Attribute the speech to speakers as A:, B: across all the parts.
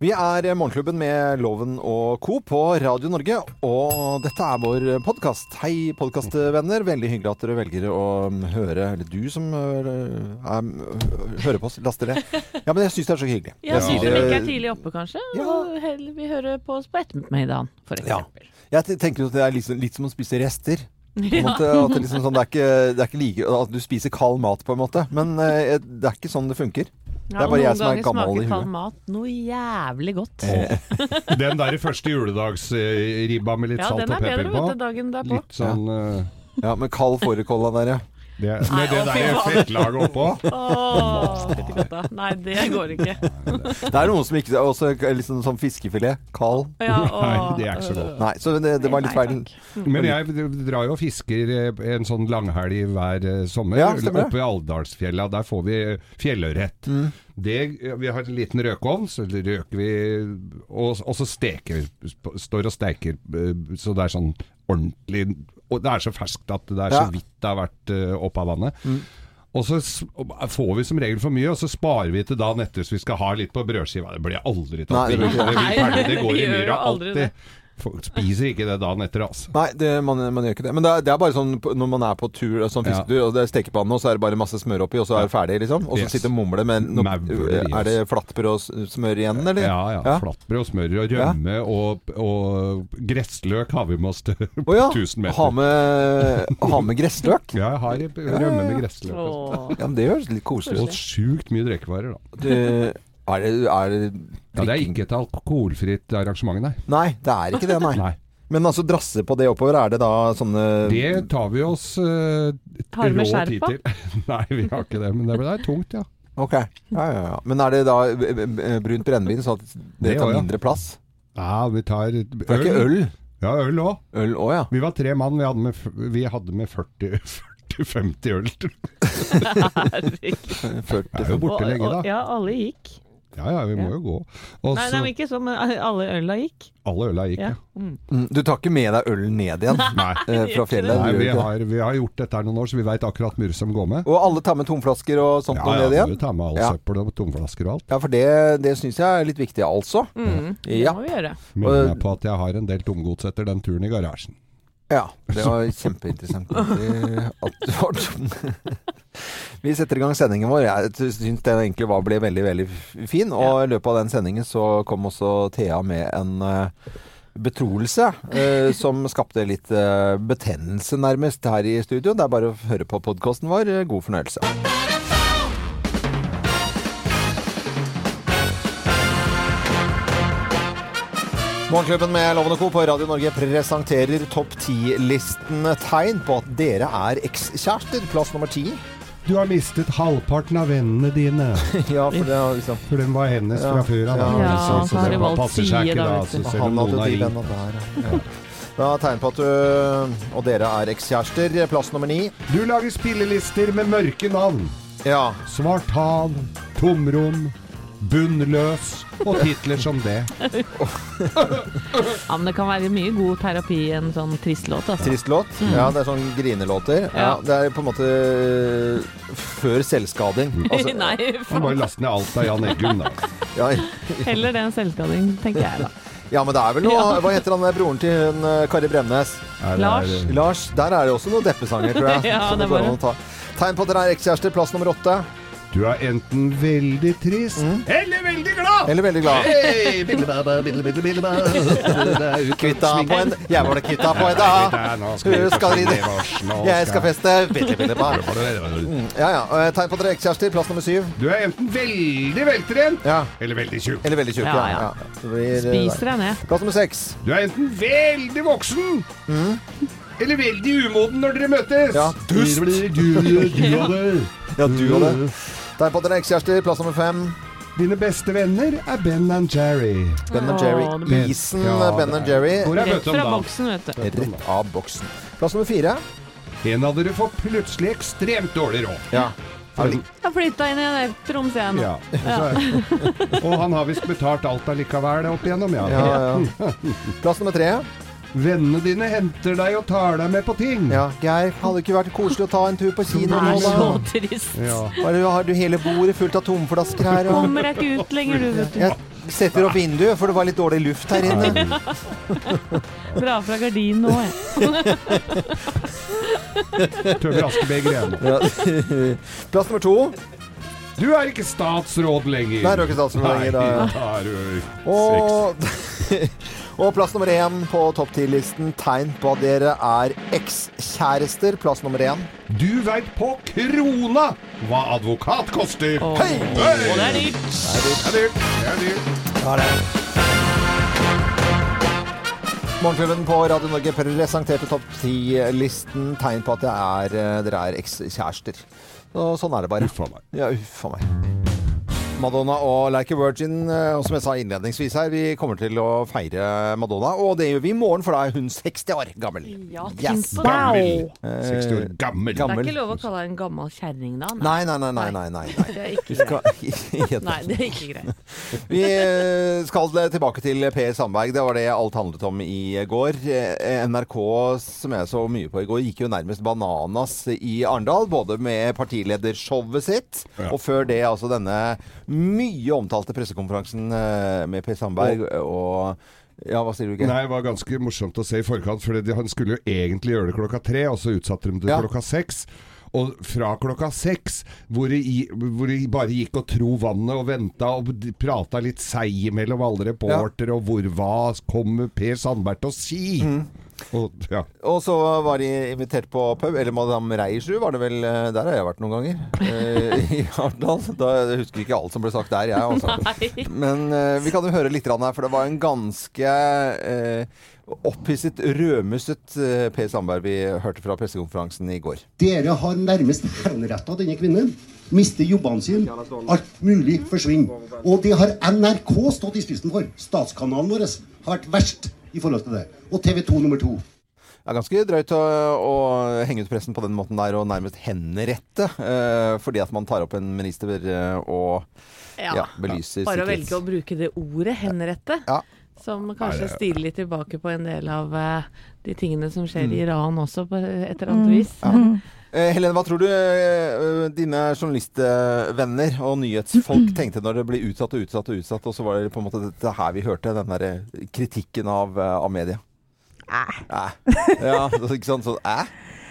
A: Vi er Morgenklubben med Loven og Co. på Radio Norge, og dette er vår podkast. Hei, podkastvenner. Veldig hyggelig at dere velger å høre Eller du som øh, er, hører på oss, laster det. Ja, men jeg syns det er så hyggelig.
B: Ja, som
A: det-
B: ikke er tidlig oppe, kanskje.
A: Ja.
B: Og heller vil høre på oss på ettermiddagen, for
A: Ja. Jeg tenker at det er litt, som- litt som å spise rester. Ja. måte, at det, liksom sånn, det, er ikke, det er ikke like At du spiser kald mat, på en måte. Men eh, det er ikke sånn det funker. Det er bare jeg som er gammel i
B: smaker
A: huet.
B: kald mat noe jævlig godt.
A: Eh,
C: Den der første juledagsribba med litt
B: ja,
C: salt
B: den er bedre
C: pepper på.
B: vet du, dagen derpå.
C: Litt sånn eh,
A: Ja, med kald fårikål der, ja.
C: Det,
B: Nei,
C: det
B: å,
C: der fettlaget oppå.
B: Åh. Nei, det går ikke.
A: Det er noen som ikke Også liksom sånn fiskefilet. Kald.
B: Ja,
C: Nei, det er ikke så godt.
A: Nei, så det, det var litt feil.
C: Men jeg drar jo og fisker eh, en sånn langhelg hver eh, sommer.
A: Ja,
C: oppe i Alvdalsfjella. Der får vi fjellørret.
A: Mm.
C: Det, vi har en liten røkovn, så røker vi Og, og så steker vi. Står og steker eh, så det er sånn ordentlig Og det er så ferskt at det er så vidt det har vært uh, opp av vannet.
A: Mm.
C: Og så får vi som regel for mye, og så sparer vi til dagen etter så vi skal ha litt på brødskiva. Det blir aldri tatt.
A: Nei, det blir det.
C: det, blir det går i myra alltid. Folk spiser ikke det dagen etter, altså.
A: Nei, det, man, man gjør ikke det. Men det er, det er bare sånn når man er på tur, sånn
C: Ja.
A: og det er stekepanne, og så er det bare masse smør oppi, og så er det ferdig, liksom. Og så
C: Yes.
A: sitter mumle med no, Er det flatbrød og smør igjen, eller?
C: Ja, ja.
A: Ja.
C: Flatbrød og smør og rømme og, og gressløk har vi med oss til
A: Å ja.
C: 1000 meter.
A: Ha med, ha med gressløk?
C: Ja, jeg har rømme med gressløk.
A: Ja, men det høres litt koselig
C: Og
A: ut.
C: sjukt mye drikkevarer, da.
A: Det- Er det, er det
C: Ja, det er ikke et alkoholfritt arrangement, nei.
A: Nei, det er ikke det, nei.
C: nei.
A: Men altså drasse på det oppover, er det da sånne
C: Det tar vi oss uh,
B: Har du med skjerf
C: på? nei, vi har ikke det, men det er tungt, ja.
A: Ok. Ja, ja, ja. Men er det da eh, eh, brunt brennevin, så at det tar mindre plass?
C: Ja, vi tar
A: Det er ikke øl?
C: Ja, øl òg.
A: Øl òg, ja.
C: Vi var tre mann, vi hadde med, vi hadde med 40 40-50 øl.
B: Herregud.
A: 40.
C: Det er jo borte lenge, da.
B: Ja, alle gikk.
C: Ja ja, vi må
B: Ja.
C: jo gå. Også,
B: Nei, nei, men ikke sånn, men alle øla gikk.
C: Alle øla gikk,
B: Ja.
C: ja.
B: Mm.
A: Mm, Du tar ikke med deg øl ned igjen
C: Nei.
A: eh, fra fjellet?
C: Nei, vi har, vi har gjort dette her noen år, så vi veit akkurat hvor mye som går med.
A: Og alle tar med tomflasker og sånt
C: Ja,
A: noe
C: ja,
A: ned igjen?
C: vi tar med all
A: Ja.
C: søppel og tomflasker og alt.
A: Ja, for det, det syns jeg er litt viktig, altså.
B: Mm. Det må vi gjøre.
C: Minner meg på at jeg har en del tomgods etter den turen i garasjen.
A: Ja, det var kjempeinteressant. At du var tom. Vi setter i gang sendingen vår. Jeg syns den egentlig var, ble veldig, veldig fin. Og i løpet av den sendingen så kom også Thea med en eh, betroelse eh, som skapte litt eh, betennelse, nærmest, her i studio. Det er bare å høre på podkasten vår. God fornøyelse. Morgenklubben med Loven Co. på Radio Norge presenterer topp ti-listen tegn på at dere er ekskjærester. Plass nummer ti.
C: Du har mistet halvparten av vennene dine,
A: ja, for det har liksom
C: for den var hennes fra før av. Ja,
A: Ja,
C: Så-
B: så
C: det
B: var,
C: passer seg ikke
B: da,
C: så selv om noen har ringt.
A: der, ja. Det er tegn på at du og dere er ekskjærester. Plass nummer ni.
C: Du lager spillelister med mørke navn.
A: Ja.
C: Svart hav, tomrom, bunnløs og titler som det.
B: Ja, men det kan være mye god terapi i en sånn trist låt. Altså.
A: Trist låt. Ja, det er sånn grinelåter. Ja,
B: Ja.
A: det er på en måte før selvskading. Altså,
B: Nei, faen.
C: bare last ned alt av Jan Eggum, da.
A: ja,
B: Heller det enn selvskading, tenker jeg da.
A: ja, men det er vel noe Hva heter han der broren til hun, eh, Kari Bremnes?
C: Er det-
B: Lars.
C: er det-
A: Lars. Der er det også noen deppesanger, tror jeg.
B: Ja, det var
A: an. Tegn på at dere er ekskjærester. Plass nummer åtte.
C: Du er enten veldig trist eller veldig glad.
A: Eller veldig glad.
C: Hey,
A: Kvitta på en Jeg var det kvitta på en dag. Jeg skal feste. Mm, Ja, ja. Eh, Tegn på er ekskjærester. Plass nummer syv.
C: Du er enten veldig veltrent
A: Ja.
C: eller veldig tjukk.
A: Eller veldig tjukk. Ja,
B: Ja,
A: ja. Blir,
B: Spiser deg ned.
A: Plass nummer seks.
C: Du er enten veldig voksen eller veldig umoden når dere møtes.
A: Ja, dust.
C: Du, du, du og det.
A: Ja, du og det. Tegn på ekskjærester. Plass nummer fem.
C: Dine beste venner er Ben and Jerry.
A: Ben
B: and
A: Jerry.
B: det
A: Isen
C: Ja,
A: Ben and
C: er-
A: Jerry.
C: Hvor er
B: Rett
C: om
B: fra boksen, vet du.
A: Rett av boksen. Plass nummer fire.
C: En av dere får plutselig ekstremt dårlig råd.
A: Ja.
B: Jeg har flytta inn i en ettrom, sier jeg nå.
C: Ja. Så, og han har visst betalt alt allikevel opp igjennom, ja.
A: Ja, ja. Plass nummer tre.
C: Vennene dine henter deg og tar deg med på ting.
A: Ja, Geir, hadde det ikke vært koselig å ta en tur på kino nå,
B: er så trist.
C: Ja.
A: Bare har du hele bordet fullt av tomflasker her? Og...
B: Kommer deg ikke ut lenger, du, vet du.
A: Jeg setter opp vinduet, for det var litt dårlig luft her inne.
B: Dra fra gardinen nå, jeg.
C: Tømmer Askebeger igjen.
A: Ja. Plass nummer to.
C: Du er ikke statsråd lenger.
A: Nei, du er ikke statsråd lenger, da.
C: Nei, da er du seks.
A: Og, og plass nummer én på topp 10-listen. Tegn på at dere er ekskjærester. Plass nummer én.
C: Du veit på krona hva advokat koster.
B: Oh.
A: Hei!
B: Og det er dyrt.
C: Det er dyrt. Det er dyrt.
A: Morgenklubben på Radio Norge presenterte topp 10-listen. Tegn på at det er, eh, dere er ekskjærester. Og sånn er det bare.
C: Uffa meg.
A: Ja, uffa meg. Madonna og Like a Virgin, eh, og som jeg sa innledningsvis her, vi kommer til å feire Madonna. Og det gjør vi i morgen, for da er hun 60 år gammel.
B: Ja,
A: Yes.
C: Gammel. 60 år gammel.
B: Det er ikke lov å kalle deg en gammel kjerring da.
A: Nei, nei, nei, nei, nei, nei. nei.
B: Det er ikke greit. Nei, det er ikke greit.
A: Vi eh, skal tilbake til Per Sandberg. Det var det alt handlet om i går. Eh, NRK, som jeg så mye på i går, gikk jo nærmest bananas i Arendal. Både med partiledershowet sitt,
C: Ja.
A: og før det altså denne mye omtalte pressekonferansen eh, med Per Sandberg. Og ja, hva sier du, Geir?
C: Nei, det var ganske morsomt å se i forkant, for han skulle jo egentlig gjøre det klokka tre, og så utsatte de det
A: Ja.
C: klokka seks. Og fra klokka seks, hvor de bare gikk og tro vannet og venta og prata litt seig mellom alle reportere, og hvor hva kommer Per Sandberg til å si?
A: Mm.
C: Og, ja.
A: Og så var de invitert på pub, eller Madame Reiersrud var det vel. eh, Der har jeg vært noen ganger. eh, I Arendal. Da- Jeg husker ikke alt som ble sagt der, jeg altså. Men eh, vi kan jo høre litt her, for det var en ganske eh, opphisset, rødmusset eh, Per Sandberg vi hørte fra pressekonferansen i går.
D: Dere har nærmest henretta denne kvinnen. Mister jobbene sine. Alt mulig forsvinner. Og det har NRK stått i spissen for. Statskanalen vår har vært verst i forhold til det. Og TV 2 nummer to.
A: Det er ganske drøyt å, å henge ut pressen på den måten der og nærmest henrette. Eh, fordi at man tar opp en minister eh, og ja,
B: Ja.
A: belyser
B: Bare å velge å bruke det ordet, henrette,
A: Ja.
B: som kanskje stiler litt tilbake på en del av eh, de tingene som skjer
A: Mm.
B: i Iran også, på et eller annet vis.
A: Eh, Helene, hva tror du eh, dine journalistvenner og nyhetsfolk tenkte når det ble utsatt og utsatt og utsatt, og så var det på en måte dette her vi hørte, den der eh, kritikken av, eh, av media? Æ. Ja, ikke sant? Sånn æ?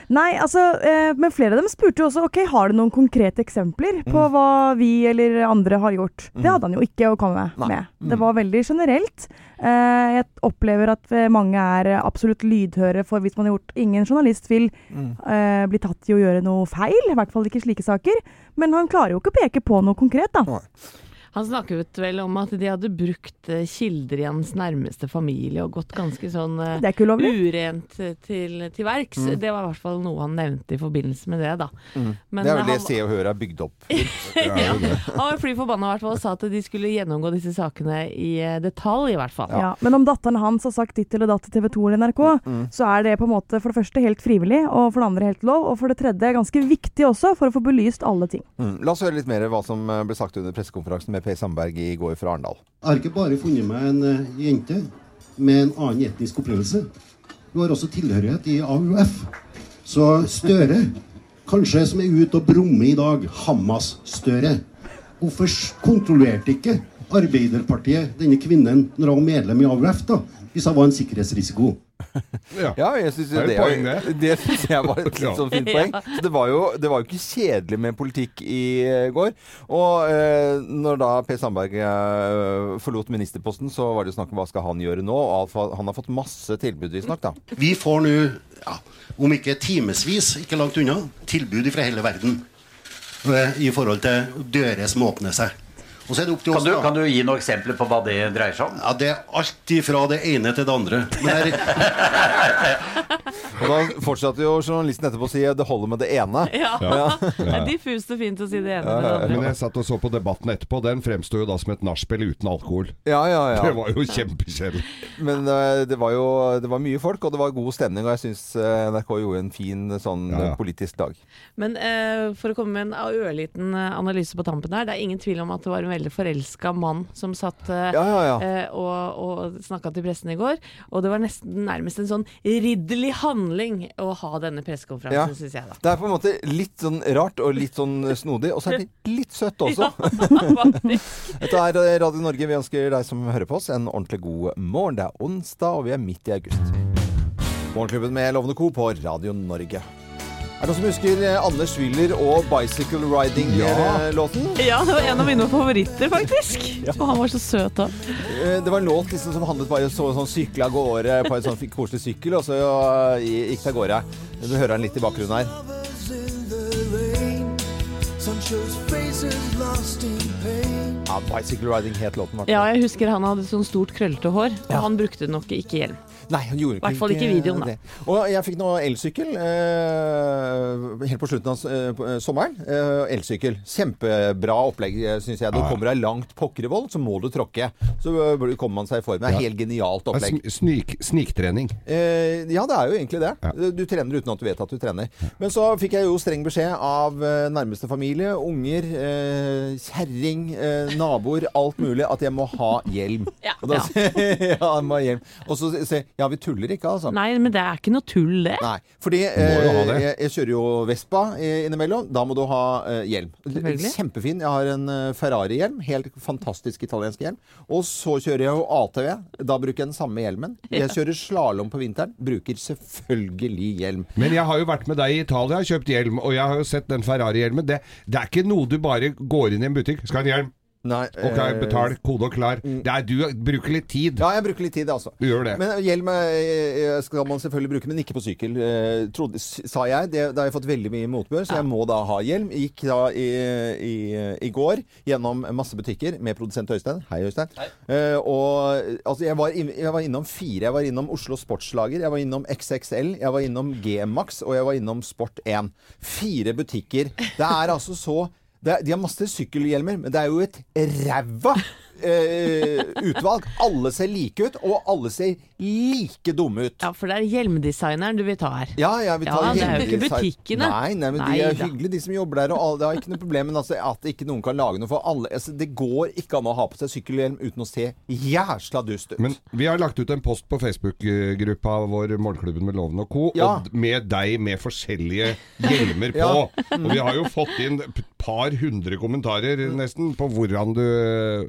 E: Nei, altså, eh, men flere av dem spurte jo også ok, har du noen konkrete eksempler på
A: Mm.
E: hva vi eller andre har gjort. Det hadde han jo ikke å komme
A: Nei.
E: med.
A: Mm.
E: Det var veldig generelt. Eh, jeg opplever at eh, mange er absolutt lydhøre for hvis man har gjort Ingen journalist vil
A: Mm.
E: eh, bli tatt i å gjøre noe feil, i hvert fall ikke slike saker. Men han klarer jo ikke å peke på noe konkret, da.
A: Nei.
B: Han snakket vel om at de hadde brukt eh, kilder i hans nærmeste familie og gått ganske sånn eh,
E: Det er ikke
B: urent eh, til, til verks.
A: Mm.
B: Det var i hvert fall noe han nevnte i forbindelse med det, da.
A: Mm.
B: Men,
A: det er vel det
B: han-
A: Se og Hør er bygd opp.
B: ja. Han var fly forbanna i hvert fall og sa at de skulle gjennomgå disse sakene i detalj, i hvert fall.
E: Ja. Men om datteren hans har sagt ditt eller datt til TV 2 eller NRK,
A: Mm.
E: så er det på en måte for det første helt frivillig, og for det andre helt lov, og for det tredje ganske viktig også, for å få belyst alle ting.
A: Mm. La oss høre litt mer hva som ble sagt under pressekonferansen med P. Sandberg i går fra Arendal.
D: Jeg har ikke bare funnet meg en eh, jente med en annen etnisk opplevelse. Hun har også tilhørighet i AUF. Så Støre, kanskje som er ute og brummer i dag, Hamas-Støre. Hvorfor kontrollerte ikke Arbeiderpartiet denne kvinnen når hun var medlem i AUF, da? Hvis hun var en sikkerhetsrisiko?
C: Ja.
A: Ja, jeg synes
C: Det er
A: det,
C: poeng, det.
A: det syns jeg var et litt sånn fint poeng. Så det var, jo, det var jo ikke kjedelig med politikk i eh, går. Og eh, når da Per Sandberg eh, forlot ministerposten, så var det jo snakk om hva skal han gjøre nå. Og han har fått masse tilbud, visstnok.
D: Vi får nå, ja, om ikke timevis, ikke langt unna, tilbud fra hele verden eh, i forhold til dører som åpner seg. Og så er det opp til
F: Kan
D: oss,
F: du,
D: da.
F: kan du gi noen eksempler på hva det dreier seg om?
D: Ja, Det er alt ifra det ene til det andre. Men
A: Og da fortsatte jo journalisten etterpå å si det holder med det ene.
B: Ja.
C: Ja.
B: Det er diffust og fint å si det ene Ja, det
C: Men jeg satt og så på debatten etterpå. Den fremsto jo da som et nachspiel uten alkohol.
A: Ja, ja, ja.
C: Det var jo kjempekjedelig.
A: Men uh, det var jo det var mye folk, og det var god stemning. Og jeg syns NRK gjorde en fin sånn
C: Ja, ja.
A: eh, politisk dag.
B: Men uh, for å komme med en ørliten eh, analyse på tampen her. Det er ingen tvil om at det var en veldig forelska mann som satt eh,
A: Ja, ja, ja.
B: eh, og, og snakka til pressen i går. Og det var nesten nærmest en sånn ridderlig handling å ha denne pressekonferansen, syns jeg da.
A: Det er på en måte litt sånn rart og litt sånn snodig, og så er det litt søtt også. Dette er Radio Norge. Vi ønsker deg som hører på oss en ordentlig god morgen. Det er onsdag, og vi er midt i august. Morgenklubben med Lovende Co. på Radio Norge. Er det noen som husker eh, Anders Willer og Bicycle Riding-låten?
B: Ja, det var en av mine favoritter, faktisk. Og han var så søt òg.
A: Eh, Det var en låt liksom som handlet bare så, sånn sykle av gårde på en sånn koselig sykkel, og så eh, gikk det av gårde. Du hører den litt i bakgrunnen her. Ja, Bicycle Riding het låten. Martin.
B: Ja, jeg husker han hadde sånn stort, krøllete hår, og
A: Ja.
B: han brukte nok ikke hjelm.
A: Nei, han gjorde
B: Hvert fall ikke i videoen, da.
A: det. Og jeg fikk nå elsykkel eh, helt på slutten av eh, eh, sommeren. Eh, elsykkel. Kjempebra opplegg, syns jeg. Du
C: Ja.
A: kommer deg langt pokkervoll, så må du tråkke. Så eh, kommer man seg i form. Det er
C: Ja.
A: helt genialt opplegg.
C: Snik, sniktrening.
A: Eh, ja, det er jo egentlig det.
C: Ja.
A: Du trener uten at du vet at du trener. Men så fikk jeg jo streng beskjed av eh, nærmeste familie, unger, eh, kjerring, eh, naboer, alt mulig, at jeg må ha hjelm.
B: Ja.
A: Og da
B: Ja.
A: sier jeg ja, jeg må ha hjelm. Og så sier jeg ja, vi tuller ikke, altså.
B: Nei, men det er ikke noe tull, det.
A: Nei, fordi eh,
C: det.
A: jeg, jeg kjører jo Vespa eh, innimellom. Da må du ha eh, hjelm. Kjempefin. Jeg har en eh, Ferrari-hjelm. Helt fantastisk italiensk hjelm. Og så kjører jeg jo ATV. Da bruker jeg den samme hjelmen. Jeg kjører slalåm på vinteren. Bruker selvfølgelig hjelm.
C: Men jeg har jo vært med deg i Italia og kjøpt hjelm, og jeg har jo sett den Ferrari-hjelmen. Det, det er ikke noe du bare går inn i en butikk. Skal ha en hjelm?
A: Nei,
C: Ok,
A: eh,
C: betal. Kode og klar. Det er, du bruker litt tid.
A: Ja, jeg bruker litt tid, altså.
C: Du gjør det.
A: Men hjelm eh, skal man selvfølgelig bruke, men ikke på sykkel. Eh, Trodde, sa jeg. Det, da har jeg fått veldig mye motbør, så jeg må da ha hjelm. Gikk da i, i, i går gjennom masse butikker med produsent Øystein. Hei, Øystein. Eh, og altså, jeg var, inn, jeg var innom fire. Jeg var innom Oslo Sportslager, jeg var innom XXL, jeg var innom G-Max, og jeg var innom Sport1. Fire butikker. Det er altså så det er, De har masse sykkelhjelmer, men det er jo et ræva eh, utvalg. Alle ser like ut, og alle ser like dumme ut.
B: Ja, for det er hjelmdesigneren du vil ta her.
A: Ja, ja, vi tar
B: Ja, det er jo ikke butikkene.
A: Nei, nei, men
B: Nei
A: de er
B: da.
A: hyggelige, de som jobber der. Og alle, det har ikke noe problem. Men altså, at ikke noen kan lage noe for alle altså, Det går ikke an å ha på seg sykkelhjelm uten å se jæsla dust ut.
C: Men vi har lagt ut en post på Facebook-gruppa vår Morgenklubben med Loven og co.
A: Ja.
C: Og med deg med forskjellige hjelmer på.
A: Ja.
C: Og vi har jo fått inn par hundre kommentarer nesten på hvordan du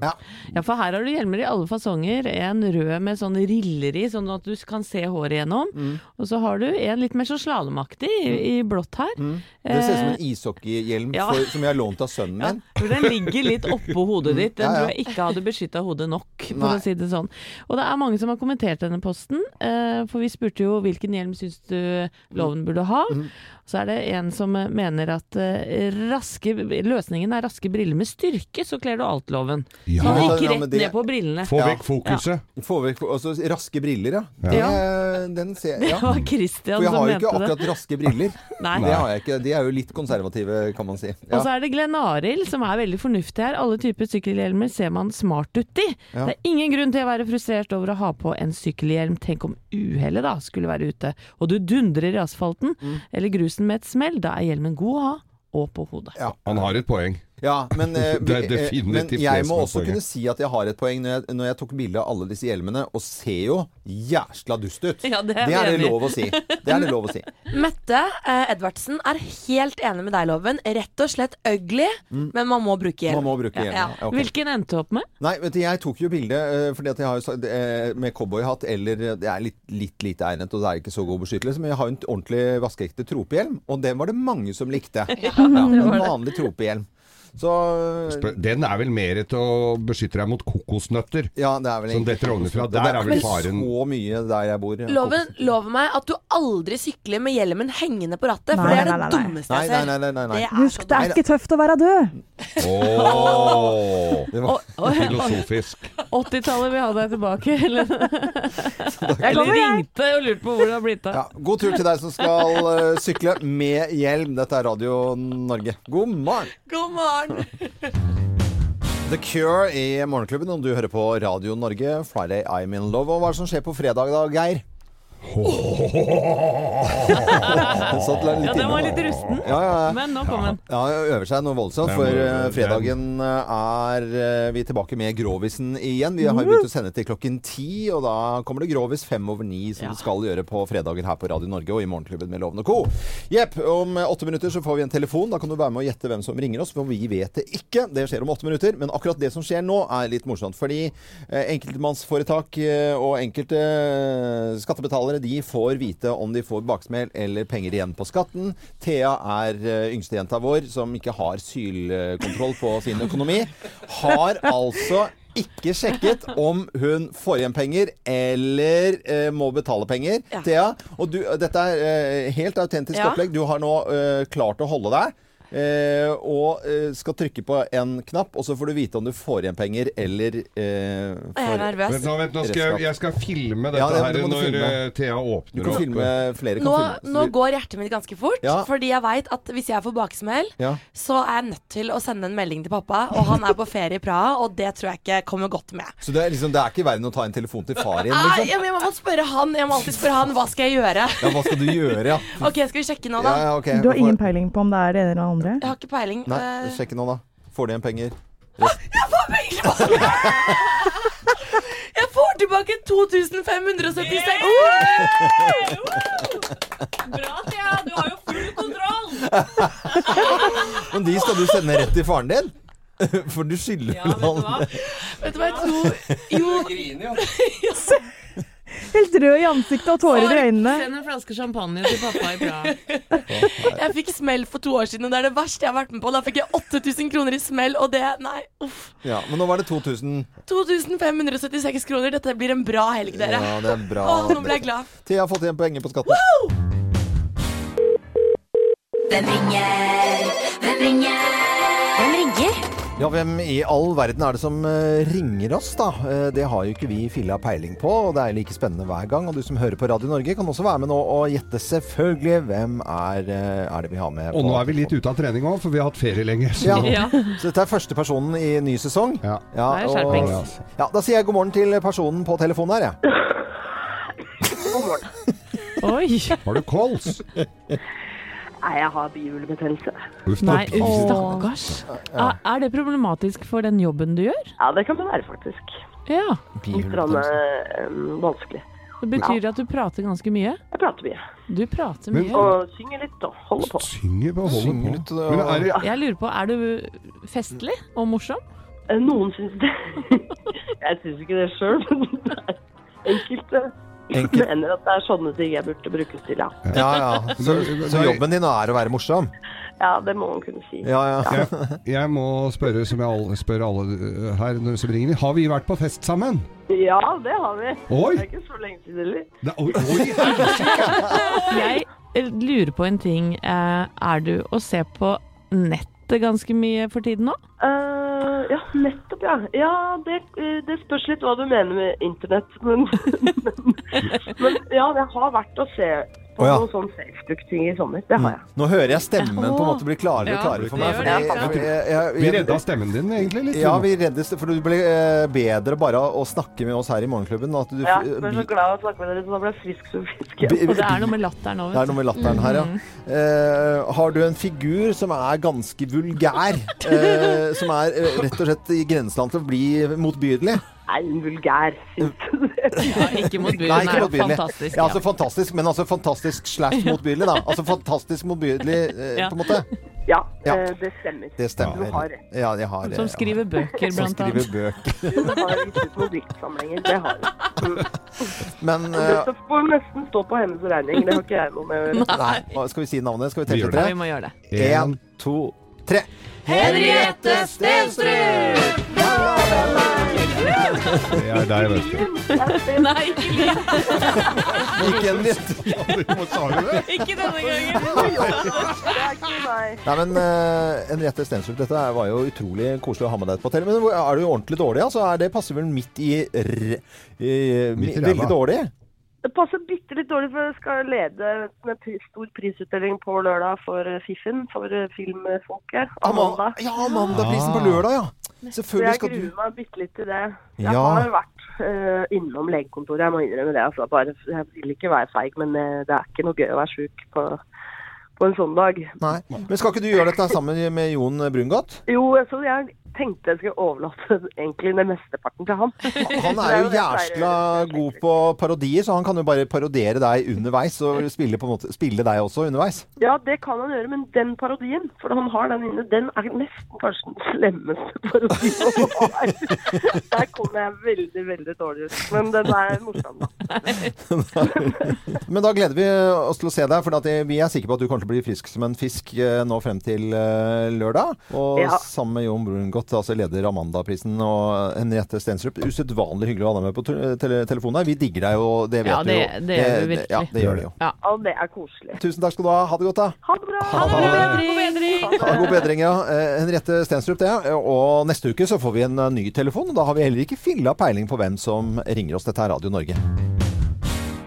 A: Ja.
B: Ja, for her har du hjelmer i alle fasonger. En rød med sånn riller i, sånn at du kan se håret igjennom.
A: Mm.
B: Og så har du en litt mer så slalåmaktig i, i blått her.
A: Det ser ut som en ishockeyhjelm
B: ja.
A: for- som jeg har lånt av sønnen
B: Ja,
A: min.
B: for den ligger litt oppå hodet ditt. Den
A: Ja, ja.
B: tror jeg ikke hadde beskytta hodet nok, for
A: Nei.
B: å si det sånn. Og det er mange som har kommentert denne posten, eh, for vi spurte jo hvilken hjelm syns du loven burde ha.
A: Mm.
B: Så er det en som eh, mener at eh, raske, løsningen er raske briller med styrke, så kler du alt loven.
C: Ja.
B: Sånn
A: gikk
B: ikke
A: ja,
B: rett
A: det-
B: ned på brillene.
C: Få
A: Ja.
C: vekk fokuset.
A: Få vekk altså, raske briller, ja.
B: Ja.
A: Det, den ser
B: Det
A: ja.
B: var Christian
A: For jeg har jo ikke
B: akkurat det.
A: raske briller.
B: Nei.
A: Det har jeg ikke. De er jo litt konservative, kan man si.
B: Og så er det Glenn Arild som er veldig fornuftig her. Alle typer sykkelhjelmer ser man smart ut i.
A: Ja.
B: Det er ingen grunn til å være frustrert over å ha på en sykkelhjelm. Tenk om uhellet da skulle være ute, og du dundrer i asfalten
A: Mm.
B: eller grusen med et smell. Da er hjelmen god å ha, og på hodet.
A: Ja.
C: Han har et poeng.
A: Ja, men, eh,
C: Det er
A: eh, men jeg må også
C: poenget.
A: kunne si at jeg har et poeng når jeg, når jeg tok bilde av alle disse hjelmene, og ser jo jæsla dust ut.
B: Ja, det er
A: det er det lov å si. Det er det lov å si.
G: Mette eh, Edvardsen er helt enig med deg, Loven. Rett og slett ugly, men man må bruke hjelm.
A: Mm. Må bruke hjelm.
G: Ja.
A: Ja. Okay.
B: Hvilken endte du opp med?
A: Nei, vet du, jeg tok jo bilde eh, fordi at jeg har jo eh, med cowboyhatt eller Det er litt, litt lite egnet, og det er ikke så god beskyttelse, men jeg har jo en ordentlig vaskeekte tropehjelm, og den var det mange som likte. Ja, en vanlig tropehjelm. Så
C: Den er vel mer til å beskytte deg mot kokosnøtter.
A: Ja, det er vel
C: Som detter ovenfra.
A: Det
C: Der er vel faren
A: så mye der jeg bor.
G: Loven, lov meg at du aldri sykler med hjelmen hengende på rattet, for
E: Nei,
G: det er det
E: nei, nei, nei.
G: dummeste jeg ser.
A: nei, nei, nei, nei.
G: Det er
E: Husk, det er ikke tøft å være død.
C: Åh,
A: Det var,
C: Filosofisk.
B: 80-tallet vil ha deg tilbake. Eller? Jeg. ringte og lurte på hvor det har blitt av.
A: ja, god tur til deg som skal eh, sykle med hjelm. Dette er Radio Norge. God morgen!
G: God morgen!
A: The Cure i Morgenklubben, om du hører på Radio Norge. Friday I'm in love. Og hva er det som skjer på fredag da, Geir? Den satt litt
B: Ja, den var litt rusten.
A: Ja, ja, ja.
B: Men nå kom den.
A: Ja, øver seg noe voldsomt, for eh, fredagen eh, er eh, vi tilbake med Grovisen igjen. Vi har begynt å sende til klokken ti, og da kommer det Grovis fem over ni, som
B: vi
A: det skal gjøre på fredager her på Radio Norge og i Morgenklubben med Lovende Co. Jepp, om åtte minutter så får vi en telefon. Da kan du være med og gjette hvem som ringer oss, for vi vet det ikke. Det skjer om åtte minutter. Men akkurat det som skjer nå, er litt morsomt. Fordi enkeltmannsforetak og enkelte eh, skattebetalere de får vite om de får baksmell eller penger igjen på skatten. Thea er eh, yngstejenta vår som ikke har sylkontroll på sin økonomi. Har altså ikke sjekket om hun får igjen penger eller eh, må betale penger.
G: Ja.
A: Thea, og du, dette er eh, helt autentisk
G: Ja.
A: opplegg. Du har nå eh, klart å holde deg. Eh, og eh, skal trykke på en knapp, og så får du vite om du får igjen penger eller eh,
G: Jeg er nervøs.
C: Vent nå, vent, nå skal jeg, jeg skal filme dette
A: Ja, det-
C: her
A: det
C: når
A: filme.
C: eh, Thea
A: Du
C: åpner
A: kan
C: opp.
A: filme flere. Kan
G: Nå,
A: filme.
G: Nå går hjertet mitt ganske fort,
A: Ja.
G: fordi jeg veit at hvis jeg får baksmell,
A: Ja.
G: så er jeg nødt til å sende en melding til pappa, og han er på ferie i Praha, og det tror jeg ikke kommer godt med.
A: Så det er, liksom, det er ikke i verden å ta en telefon til far igjen, liksom?
G: jeg, jeg må spørre han. Jeg må alltid spørre han hva skal jeg gjøre.
A: Ja, hva skal du gjøre, ja?
G: Ok, skal vi sjekke nå, da?
A: ja ok.
E: Du har ingen peiling på om det er det ene eller det andre?
G: Jeg har ikke peiling.
A: Nei,
G: Eh,
A: sjekk nå, da. Får du igjen penger?
G: Jeg får penger! Jeg får tilbake 2576
B: Bra, Thea! Du har jo full kontroll!
A: Men de skal du sende rett til faren din? For du skylder
B: Ja, vet du hva?
G: Vet du hva jeg tror Jo,
E: Helt rød i ansiktet og tårer i øynene.
B: Send en flaske champagne til pappa i Praha.
G: jeg fikk smell for to år siden, og det er det verste jeg har vært med på. Da fikk jeg 8000 kroner i smell, og det Nei, uff.
A: Ja, men nå var det 2000.
G: 2576 kroner. Dette blir en bra helg, dere.
A: Ja, det er bra.
G: Åh, nå ble jeg glad.
A: Thea har fått igjen penger på skatten.
H: Hvem ringer? Hvem ringer?
A: Ja, hvem i all verden er det som eh, ringer oss, da? Eh, det har jo ikke vi filla peiling på, og det er like spennende hver gang. Og du som hører på Radio Norge, kan også være med nå og gjette selvfølgelig hvem er, eh, er det vi har med.
C: Og nå er vi litt ute av trening òg, for vi har hatt ferie lenge. Så
A: Ja.
B: Ja.
A: Så dette er første personen i ny sesong.
C: Ja.
B: Det er skjerpings.
A: og- ja, da sier jeg god morgen til personen på telefonen her, jeg.
B: Oi!
C: Har du kols?
I: Nei, jeg har bihulebetennelse.
C: Uff.
B: Nei, stakkars. Er, er det problematisk for den jobben du gjør?
I: Ja, det kan det være, faktisk.
B: Ja.
I: Litt grann, eh, vanskelig.
B: Det betyr at du prater ganske mye?
I: Jeg prater mye.
B: Du prater
C: Men-
B: mye.
I: Og synger litt og holder på.
C: Synger på, holder
A: Synger
C: på.
A: litt, og-
C: Men er det,
B: Jeg lurer på, er du festlig og morsom?
I: Eh, Noen syns det. jeg syns ikke det sjøl, men det er enkelte
A: Enkelt.
I: mener at det er sånne ting jeg burde brukes til, ja.
A: Ja, ja. Så, så jobben din er å være morsom?
I: Ja, det må man kunne si.
A: Ja, ja.
C: jeg, jeg må spørre, som jeg all- spør alle uh, her som ringer, har vi vært på fest sammen?
I: Ja, det har vi.
C: Oi!
I: Det er ikke så lenge siden heller.
C: Det, oi, oi!
B: Jeg eh, lurer på en ting. Eh, Er du å se på ganske mye for tiden nå?
I: Uh, ja, nettopp, ja. Ja, det, eh, det spørs litt hva du mener med internett. Men, men, men ja, jeg har vært å se på
A: Å, ja.
I: noen sånn Facebook-ting i sommer. Det har jeg.
A: Nå hører jeg stemmen på en måte bli klarere og klarere for meg. fordi-
B: det, ja.
A: jeg- jeg-
C: Vi redda stemmen din egentlig litt.
A: Ja, vi reddes, for du ble eh, bedre bare å snakke med oss her i Morgenklubben. At du,
I: Ja, jeg ble så glad å snakke med dere, så da ble jeg frisk som fisk. Ja.
B: Og det er noe med latteren òg,
A: Det er noe med latteren her, ja. Uh, har du en figur som er ganske vulgær? Uh, som er uh, rett og slett i grenseland til å bli motbydelig?
I: Nei, en vulgær, syns du det?
B: Ja, ikke motbydelig,
A: Nei, ikke
B: er
A: motbydelig.
B: fantastisk.
A: Ja, altså fantastisk, men altså fantastisk slash motbydelig, da. Altså fantastisk motbydelig, eh,
B: Ja.
A: på en måte.
I: Ja,
A: Ja.
I: eh, det stemmer.
A: Det stemmer.
I: Du har rett.
A: Ja, jeg har
B: Som skriver bøker,
A: Som
B: blant
A: skriver
B: annet.
A: bøker.
I: Du har gitt ut noen diktsamlinger. Det har du.
A: Men uh,
I: Det
A: eh,
I: får nesten stå på hennes regning. Det har ikke jeg noe med å gjøre.
A: Nei, hva- skal vi si navnet? Skal vi
C: tenke
A: telle til
B: Ja,
A: tre?
B: vi må gjøre det.
A: Én, to, tre.
B: Henriette Stenstrud!
C: Det er deg, vet du.
B: Nei, ikke lyd.
A: Ikke en litt.
C: Sa du det?
B: Ikke denne gangen.
A: Nei, men uh, Henriette Stenstrup, dette var jo utrolig koselig å ha med deg på tele. Men er du ordentlig dårlig? Altså, er det passer vel midt i, r i
C: Midt i
A: Veldig dårlig?
I: Det passer bitte litt dårlig, for jeg skal lede en pri- stor prisutdeling på lørdag for eh, Fiffen, for eh, filmfolket. Amanda.
A: Ja, Amanda-prisen på lørdag, ja.
I: Så
A: Selvfølgelig
I: jeg
A: skal du
I: gruer meg bitte litt til det. Jeg
A: Ja.
I: har vært uh, innom legekontoret, jeg må innrømme det. Altså. Bare, jeg vil ikke være feig, men uh, det er ikke noe gøy å være sjuk på, på en sånn dag.
A: Nei. Men skal ikke du gjøre dette sammen med Jon Brungot?
I: Jo, så jeg tenkte jeg skulle overlate egentlig den mesteparten til han.
A: Han er jo jæsla god på parodier, så han kan jo bare parodiere deg underveis og spille, måte, spille deg også underveis.
I: Ja, det kan han gjøre, men den parodien, for han har den inne, den er nesten kanskje den slemmeste parodien. Der kom jeg veldig, veldig dårlig ut. Men den er morsom, da.
A: Men da gleder vi oss til å se deg, for at vi er sikre på at du kommer til å bli frisk som en fisk eh, nå frem til eh, lørdag. Og
I: Ja.
A: sammen med Jon Brungot, altså leder Amanda-prisen, og Henriette Stensrup. Usedvanlig hyggelig å ha deg med på tele telefonen her. Vi digger deg jo, det vet
B: Ja,
A: du jo.
B: det gjør vi virkelig.
A: Ja, det gjør det jo.
B: Ja.
I: Og det er koselig.
A: Tusen takk skal du ha. Ha det godt, da.
I: Ha det bra!
A: Ha det.
B: God bedring!
A: Ja, god bedring, ja. Eh, Henriette Stensrup, det. Og neste uke så får vi en eh, ny telefon. og Da har vi heller ikke filla peiling på hvem som ringer oss. Dette er Radio Norge.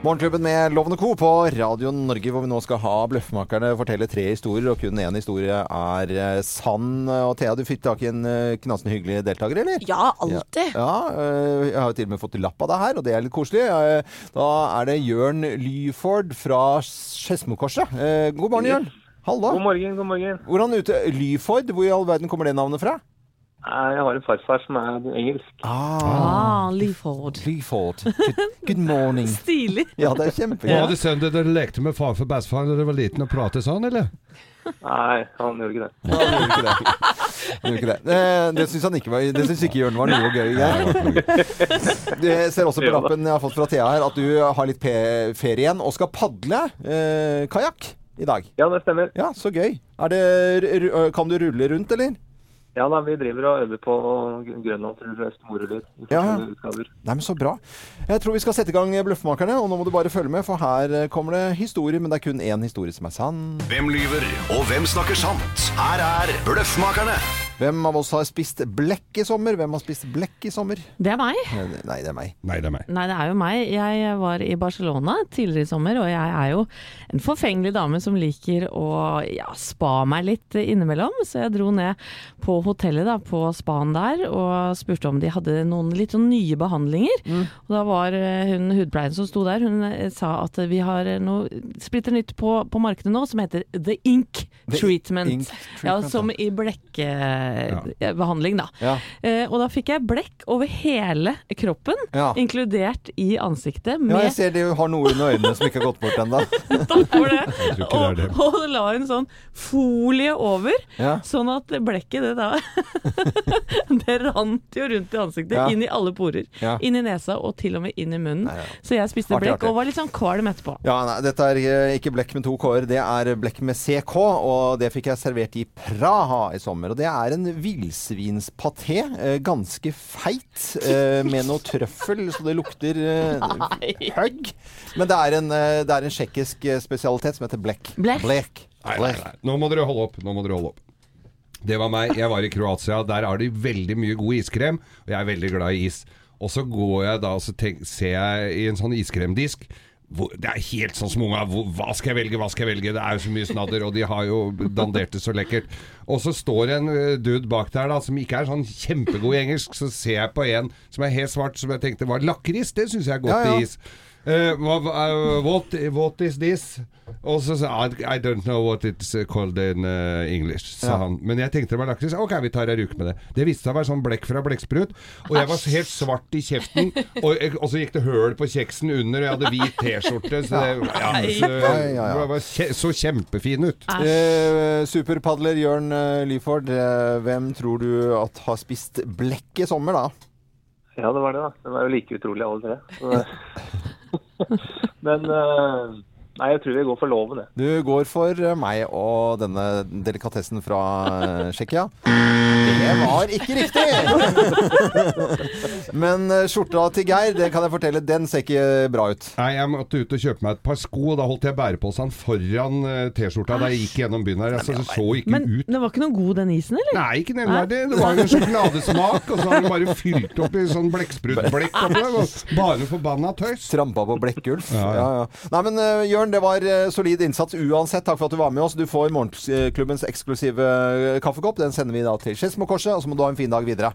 A: Morgenklubben med Lovende Co. på Radio Norge, hvor vi nå skal ha Bløffmakerne fortelle tre historier, og kun én historie er eh, sann. Og Thea, du fikk tak i en eh, knasende hyggelig deltaker, eller?
G: Ja, alltid.
A: Ja, ja, jeg har jo til og med fått lapp av deg her, og det er litt koselig. Eh, Da er det Jørn Lyford fra Skedsmokorset. Eh, God morgen, Jørn. Halla.
J: God morgen, god morgen.
A: Hvordan ute? Lyford, hvor i all verden kommer det navnet fra?
J: Jeg har en farfar som er engelsk.
B: Ah, Leaford.
A: Lyford. Good, good morning.
B: Stilig.
A: Ja, det er
C: Var det sønnen din dere lekte med far for bestefar da dere var liten og pratet sånn, eller?
J: Nei, han gjorde ikke det.
A: Ja, han gjorde ikke det. Han gjorde ikke det. Eh, Det syns han ikke var Det syns ikke Jørn var noe gøy. Jeg. Ser også på lappen jeg har fått fra Thea her, at du har litt ferie igjen og skal padle eh, kajakk i dag.
J: Ja, det stemmer.
A: Ja, så gøy. Er det, kan du rulle rundt, eller?
J: Ja da, Vi driver og øver på Grønlandstur og Øst-Morolyr
A: Ja. Nei, men Så bra. Jeg tror vi skal sette i gang Bløffmakerne, og nå må du bare følge med, for her eh, kommer det historier, men det er kun én historie som er sann.
K: Hvem lyver, og hvem snakker sant? Her er Bløffmakerne.
A: Hvem av oss har spist blekk i sommer? Hvem har spist blekk i sommer?
B: Det er meg.
A: Nei, det er meg.
C: Nei, det er meg.
B: Nei, det er jo meg. Jeg var i Barcelona tidligere i sommer, og jeg er jo en forfengelig dame som liker å ja, spa meg litt innimellom. Så jeg dro ned på hotellet da, på spaen der og spurte om de hadde noen litt sånn nye behandlinger. Og da var eh, hun hudpleien som sto der, hun eh, sa at vi har noe splitter nytt på, på markedet nå som heter The Ink
A: The
B: Treatment.
A: Ink
B: ja, som i blekkebehandling, da.
A: Ja.
B: Eh, og da fikk jeg blekk over hele kroppen,
A: Ja.
B: inkludert i ansiktet.
A: Ja, jeg ser de har noe under øynene som ikke har gått bort ennå.
B: Takk for det. Og,
C: det.
B: og la en sånn folie over,
A: Ja.
B: sånn at blekket det da Det rant jo rundt i ansiktet,
A: Ja.
B: inn i alle porer.
A: Ja.
B: Inn i nesa og til og med inn i munnen.
A: Nei, ja.
B: Så jeg spiste
A: Artig,
B: blekk
A: artig.
B: og var litt sånn kvalm etterpå.
A: Ja, nei, dette er eh, ikke blekk med to k-er, det er blekk med ck, og det fikk jeg servert i Praha i sommer. Og det er en villsvinspaté, eh, ganske feit, eh, med noe trøffel, så det lukter
B: hugg.
A: Høgg. Men det er en, eh, det er en tsjekkisk eh, spesialitet som heter blekk.
B: Blekk?
A: Blekk.
C: Nei, nei, nei. Nå må dere holde opp. Nå må dere holde opp. Det var meg. Jeg var i Kroatia. Der har de veldig mye god iskrem, og jeg er veldig glad i is. Og så går jeg da og så tenk, ser jeg i en sånn iskremdisk det er helt sånn som unga. Hva skal jeg velge, hva skal jeg velge? Det er jo så mye snadder, og de har jo dandert det så lekkert. Og så står en dude bak der da, som ikke er sånn kjempegod i engelsk. Så ser jeg på en som er helt svart, som jeg tenkte var lakris. Det syns jeg er godt
A: Ja, ja.
C: i is. Eh, hva- what, what is this? Og så sa han I don't know what it's called in uh, English, sa
A: Ja.
C: han. Men jeg tenkte det var lakris. Ok, vi tar ei uke med det. Det viste seg å være sånn blekk fra blekksprut. Og jeg var helt svart i kjeften. Og, og så gikk det høl på kjeksen under, og jeg hadde hvit T-skjorte. Så det ja, så,
A: Ja, ja, ja.
C: var kje, så kjempefin ut.
A: Eh, superpadler Jørn Lyford, eh, hvem tror du at har spist blekk i sommer, da?
J: Ja, det var det, da. Det var jo like utrolig, alle tre. Men eh, Nei, jeg tror vi går for loven, jeg.
A: Du går for eh, meg og denne delikatessen fra eh, Tsjekkia. Det var ikke riktig! Men eh, skjorta til Geir, det kan jeg fortelle, den ser ikke bra ut.
C: Nei, jeg måtte ut og kjøpe meg et par sko, og da holdt jeg bæreposen foran eh, T-skjorta da jeg gikk gjennom byen her. Altså, det så ikke
B: Men
C: ut
B: det var ikke noe god den isen, eller?
C: Nei, ikke nevneverdig. Det var jo en sjokoladesmak, og så har de bare fylt opp i sånn blekksprutblekk oppi der. Bare forbanna tøys.
A: Trampa på Blekkulf.
C: Ja,
A: Ja,
C: ja.
A: ja. Nei, men uh, Jørn, det var uh, solid innsats uansett. Takk for at du var med oss. Du får Morgenklubbens eksklusive kaffekopp. Den sender vi da til Skedsmokorset, og så må du ha en fin dag videre.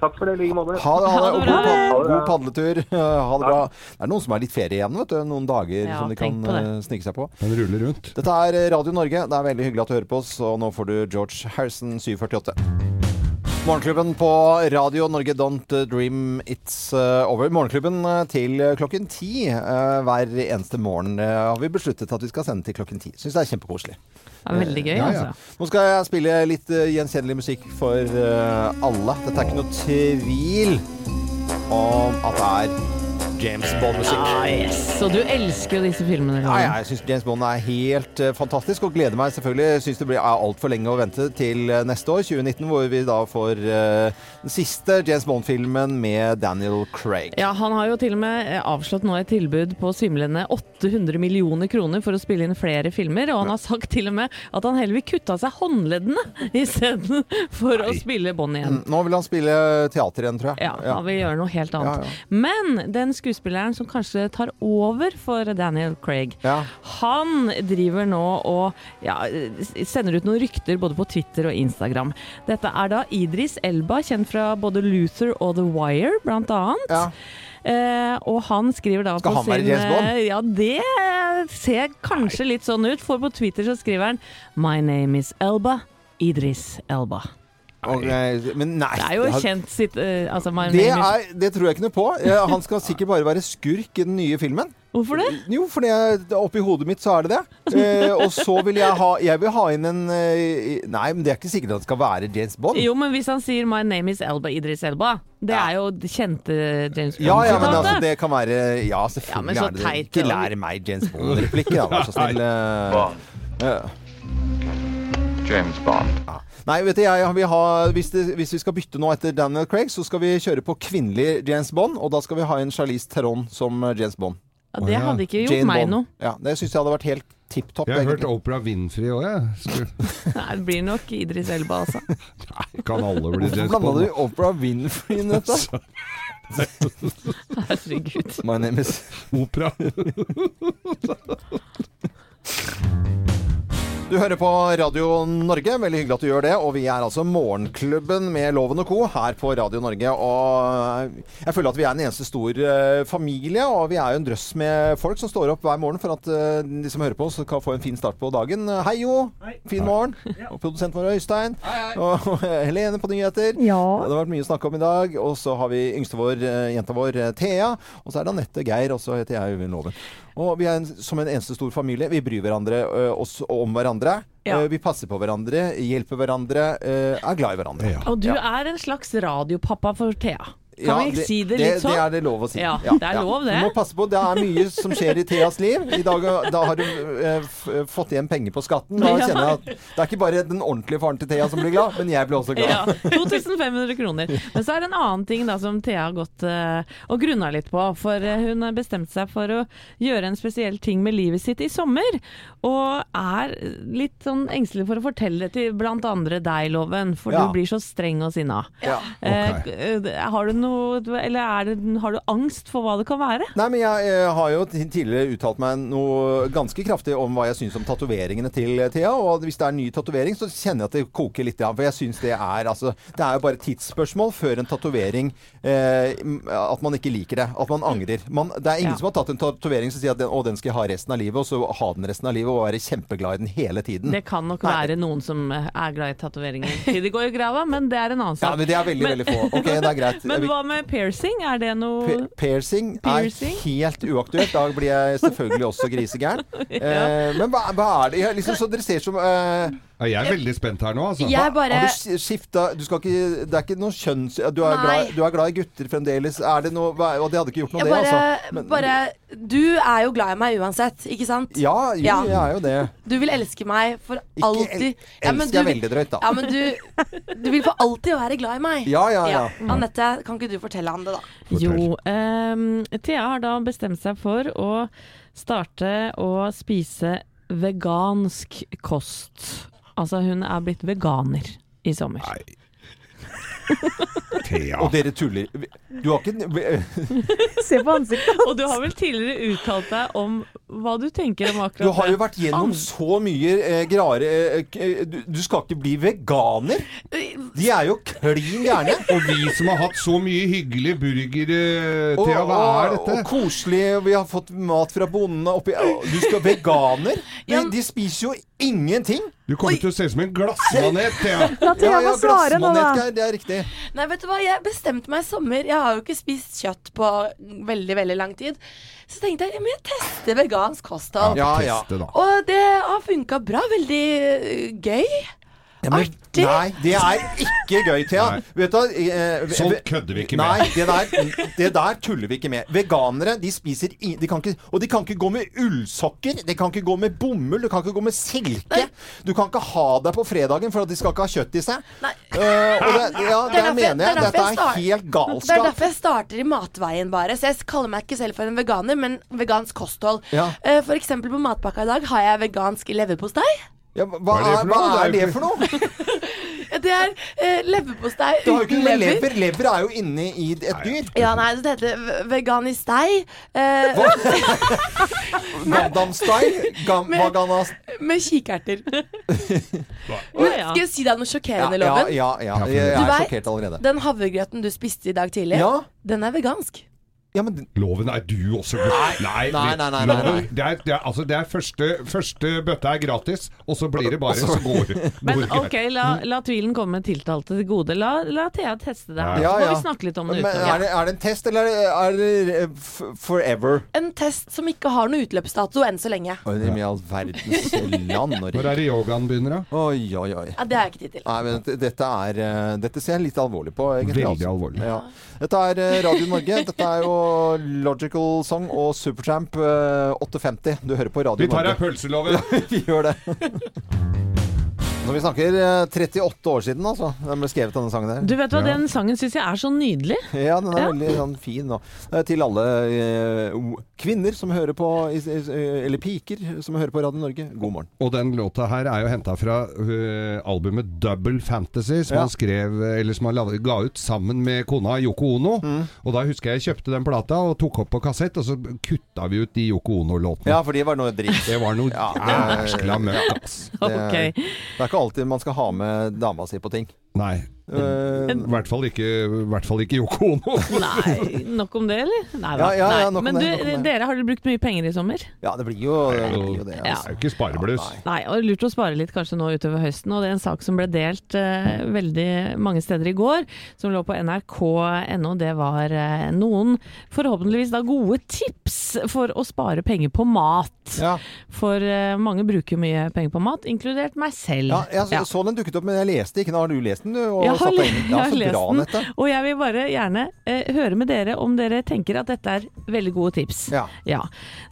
J: Takk for det, i like måte.
A: Ha det, ha det, og god, pad- god padletur. Ha det bra. Det er noen som har litt ferie igjen, vet du. Noen dager
B: Ja,
A: som de kan eh, snike seg på.
C: Den ruller rundt.
A: Dette er Radio Norge. Det er veldig hyggelig at du hører på oss, og nå får du George Harrison 748. Morgenklubben på Radio Norge Don't Dream It's uh, Over. Morgenklubben uh, til klokken ti hver eneste morgen har vi besluttet at vi skal sende til klokken ti. Syns det er kjempekoselig.
B: Det er veldig gøy,
A: Ja, ja.
B: altså.
A: Nå skal jeg spille litt gjenkjennelig musikk for alle. Dette er ikke noe tvil om at det er James Bond-musikk.
B: Ah, yes. Og du elsker jo disse filmene.
A: Ja, ja, jeg syns James Bond er helt uh, fantastisk, og gleder meg selvfølgelig. Syns det blir altfor lenge å vente til eh, neste år, 2019, hvor vi da får uh, den siste James Bond-filmen med Daniel Craig.
B: Ja, Han har jo til og med avslått nå et tilbud på svimlende 800 millioner kroner for å spille inn flere filmer, og han har sagt til og med at han heller vil kutte av seg håndleddene isteden for å spille Bond igjen.
A: Nå vil han spille teater igjen, tror jeg.
B: Ja, han vil gjøre noe helt annet.
A: Ja,
B: Men den skuespilleren som kanskje tar over for Daniel Craig, han driver nå og ja, sender ut noen rykter både på Twitter og Instagram. Dette er da Idris Elba, kjent fra både Luther og The Wire, blant annet. Eh, og han skriver da
A: Skal
B: på
A: han være
B: sin
A: James Bond?
B: eh, Ja, det ser kanskje litt sånn ut, for på Twitter så skriver han My name is Elba. Idris Elba.
A: Og, eh, men nei
B: Det er jo kjent sitt uh, altså,
A: det, er, det tror jeg ikke noe på. Han skal sikkert bare være skurk i den nye filmen.
B: Hvorfor det?
A: Jo, fordi jeg- oppi hodet mitt så er det det. Eh, og så vil jeg ha Jeg vil ha inn en eh, Nei, men det er ikke sikkert at det skal være James Bond.
B: Jo, men hvis han sier 'My name is Elba Idris Elba', det er jo det kjente James
A: Ja, ja, men altså, det kan være Ja,
B: Ja,
A: selvfølgelig
B: men så
A: er det det. Ikke lær meg James Bond-replikker, da, vær så snill. Bond. Ja.
L: James Bond.
A: Nei, vet du, jeg vil ha, hvis, det, hvis vi skal bytte nå etter Daniel Craig, så skal vi kjøre på kvinnelig James Bond, og da skal vi ha en Charlize Theron som eh, James Bond.
B: Ja, det hadde ikke gjort
A: Jane
B: meg
A: Bond.
B: noe.
A: Ja, det syns jeg hadde vært helt tipp topp.
C: Jeg har hørt
A: Opera
C: Oprah Winfrey òg, jeg. Skulle-
B: Nei, det blir nok Idris Elba, altså.
C: Kan alle bli
A: Hvorfor
C: Bond
A: blanda
C: Bond?
A: du Oprah Winfrey inn i dette?
B: Herregud.
A: My name is
C: Opera.
A: Du hører på Radio Norge. Veldig hyggelig at du gjør det. Og vi er altså Morgenklubben med Loven og Co. her på Radio Norge. Og jeg føler at vi er en eneste stor eh, familie. Og vi er jo en drøss med folk som står opp hver morgen for at eh, de som hører på oss, kan få en fin start på dagen. Hei, Jo. Fin morgen. Og produsenten vår Øystein. Og Helene på nyheter.
E: Ja.
A: Det har vært mye å snakke om i dag. Og så har vi yngste vår, eh, jenta vår, Thea. Og så er det Anette Geir, og så heter jeg Øyvind Loven. Og vi er en, som en eneste stor familie. Vi bryr hverandre ø, oss om hverandre.
B: Ja.
A: Vi passer på hverandre, hjelper hverandre, ø, er glad i hverandre.
B: Og du er en slags radiopappa for Thea. Kan
A: Ja,
B: vi si det litt sånn?
A: Det er det lov å si.
B: Ja, det er lov, det.
A: Du må passe på. Det er mye som skjer i Theas liv. I dag da har du eh, fått igjen penger på skatten. Da kjenner jeg at det er ikke bare den ordentlige faren til Thea som blir glad, men jeg blir også glad.
B: Ja, 2500 kroner. Men så er det en annen ting da som Thea har gått eh, og grunna litt på. For eh, hun har bestemt seg for å gjøre en spesiell ting med livet sitt i sommer. Og er litt sånn engstelig for å fortelle det til blant andre deg, Loven. For du blir så streng og sinna.
A: Ja.
B: Eh, eh, har du noe Eller er det, har du angst for hva det kan være?
A: Nei, men jeg jeg har jo tidligere uttalt meg noe ganske kraftig om hva jeg syns om tatoveringene til eh, Thea. Og hvis det er en ny tatovering, så kjenner jeg at det koker litt. Ja, for jeg syns det er altså Det er jo bare tidsspørsmål før en tatovering eh, At man ikke liker det. At man angrer. Man, det er ingen
B: Ja.
A: som har tatt en tatovering som sier at den, å, den skal jeg ha resten av livet, og så ha den resten av livet og være kjempeglad i den hele tiden.
B: Det kan nok
A: Nei.
B: være noen som eh, er glad i tatoveringer til de går i grava, men det er en annen sak.
A: Ja, men det er veldig, veldig få. Ok, det er greit.
B: Men
A: Vi-
B: hva med piercing? Er det noe
A: P Piercing,
B: Piercing?
A: er helt uaktuelt. Da blir jeg selvfølgelig også grisegæren. eh, men hva, hva er det? Liksom, så dere ser som eh,
C: Ja, jeg er veldig spent her nå, altså.
G: Jeg bare
A: Har du skifta Du skal ikke Det er ikke noe kjønns... Du er, glad, du er glad i gutter fremdeles. Er det noe Og det hadde ikke gjort noe,
G: jeg
A: det, altså. Men-
G: bare Du er jo glad i meg uansett, ikke sant?
A: Ja, jo,
G: Ja.
A: jeg er jo det.
G: Du vil elske meg for
A: Ikke
G: alltid.
A: el-
G: Ja,
A: elsker jeg
G: du-
A: veldig drøyt, da.
G: Ja, men du, du vil for alltid være glad i meg.
A: Ja, ja, ja.
G: Anette, kan ikke du fortelle han det, da?
B: Jo, Um, Thea har da bestemt seg for å starte å spise vegansk kost. Altså hun er blitt veganer i sommer.
C: Thea.
A: Og dere tuller. Du har ikke
E: Se på ansiktet
B: Og du har vel tidligere uttalt deg om hva du tenker om akkurat det.
A: Du har jo vært gjennom så mye eh, grare eh, eh, du, du skal ikke bli veganer? De er jo klin gærne.
C: Og vi som har hatt så mye hyggelige burgere til hva er dette?
A: og koselig, og vi har fått mat fra bondene oppi Du skal veganer? De, de spiser jo ingenting.
C: Du kommer til å se ut som en glassmanet, Thea.
E: La Thea
A: Ja, ja,
E: få svare nå, da.
A: Det er riktig.
G: Nei, vet du hva, jeg bestemte meg i sommer. Jeg har jo ikke spist kjøtt på veldig, veldig lang tid. Så tenkte jeg, men jeg tester vegansk kosthold.
A: Ja, ja.
G: Og det har funka bra. Veldig øh, gøy.
A: Ja, men,
G: Artig.
A: Nei, det er ikke gøy, Thea. Vet du, eh,
C: Sånn
A: ve-
C: kødder vi ikke
A: Nei,
C: med.
A: det der, det der tuller vi ikke med. Veganere de spiser i, de kan ikke, Og de kan ikke gå med ullsokker. De kan ikke gå med bomull. Du kan ikke gå med silke. Du kan ikke ha deg på fredagen for at de skal ikke ha kjøtt i seg.
G: Nei.
A: Eh, og det, ja,
G: Det
A: det mener
G: er
A: jeg. Dette er helt galskap.
G: Det er derfor jeg starter i matveien, bare. Så jeg kaller meg ikke selv for en veganer, men vegansk kosthold.
A: Ja.
G: Uh, For eksempel på matpakka i dag har jeg vegansk leverpostei.
A: Ja, hva, er, hva er det for noe?
G: Det er eh, leverpostei
A: Det har ikke
G: uten
A: noe
G: lever.
A: lever. Lever er jo inni i et dyr.
G: Ja, nei, det heter veganistei. Eh,
A: Gandam-style. Gam,
G: Med- med kikerter. Men skal jeg si deg noe sjokkerende, Loven?
A: ja, ja.
C: Ja,
A: Jeg er sjokkert allerede.
G: Den havregrøten du spiste i dag tidlig,
A: Ja.
G: den er vegansk.
A: Ja, men
C: Loven, er du også
A: Nei,
C: Nei,
A: nei, nei, nei,
C: Loven,
A: nei.
C: Det er, det er, altså, det er første, første bøtte er gratis, og så blir det bare Så går,
B: Men ok, la, la tvilen komme tiltalte til gode. La, la Thea teste det.
C: Ja,
B: Så må
A: ja.
B: vi snakke litt om det
A: Men
B: utover.
A: er det, er det en test, eller er det er det forever?
G: En test som ikke har noe utløpsdato enn så lenge.
A: Oi, i all verdens land
C: Når er det yogaen begynner, da?
A: Oi, oi, oi.
G: Ja, Det har jeg ikke tid til.
A: Nei, men dette- dette er eh, Dette ser jeg litt alvorlig på, egentlig.
C: Veldig
A: altså.
C: alvorlig.
A: Ja. Dette er eh, Radio Norge. Dette er jo Logical Song og Supertramp eh, 850. Du hører på Radio
C: Vi tar
A: deg
C: pølseloven pølse,
A: Vi gjør det. Når vi snakker eh, 38 år siden, altså. Den ble skrevet, denne sangen der.
B: Du vet hva,
C: Ja.
B: den sangen syns jeg er så nydelig.
A: Ja, den er
B: Ja.
A: veldig sånn fin. Og, eh, til alle eh, kvinner som hører på i- Eller piker som hører på Radio Norge. God morgen.
C: Og den låta her er jo henta fra uh, albumet Double Fantasy, som
A: Ja.
C: han skrev Eller som han ga ut sammen med kona Yoko Ono.
A: Mm.
C: Og da husker jeg jeg kjøpte den plata og tok opp på kassett, og så kutta vi ut de Yoko Ono-låtene.
A: Ja, for de var noe dritt.
C: Det var noe jæskla møkk, ass.
A: Det,
B: okay.
A: det er ikke alltid man skal ha med dama si på ting.
C: Nei.
A: Eh,
C: I hvert fall ikke, i hvert fall ikke Yoko Ono.
B: Nei, nok om det, eller? Nei da.
A: Ja, ja, ja,
B: Men
A: det,
B: du,
A: om det.
B: dere har dere brukt mye penger i sommer?
A: ja, det blir jo det. Blir jo det
C: Det
A: altså.
C: er jo ikke sparebluss.
B: Nei, og lurt å spare litt kanskje nå utover høsten. Og det er en sak som ble delt eh, veldig mange steder i går, som lå på nrk.no. Det var eh, noen forhåpentligvis da gode tips for å spare penger på mat.
A: Ja.
B: For eh, mange bruker mye penger på mat, inkludert meg selv.
A: Ja, jeg så,
B: Ja.
A: så den dukket opp, men jeg leste ikke. Nå har du lest den, du? Og
B: har,
A: satt deg inn.
B: jeg
A: Ja, så bra, Anette.
B: og jeg vil bare gjerne eh, høre med dere om dere tenker at dette er veldig gode tips.
A: Ja.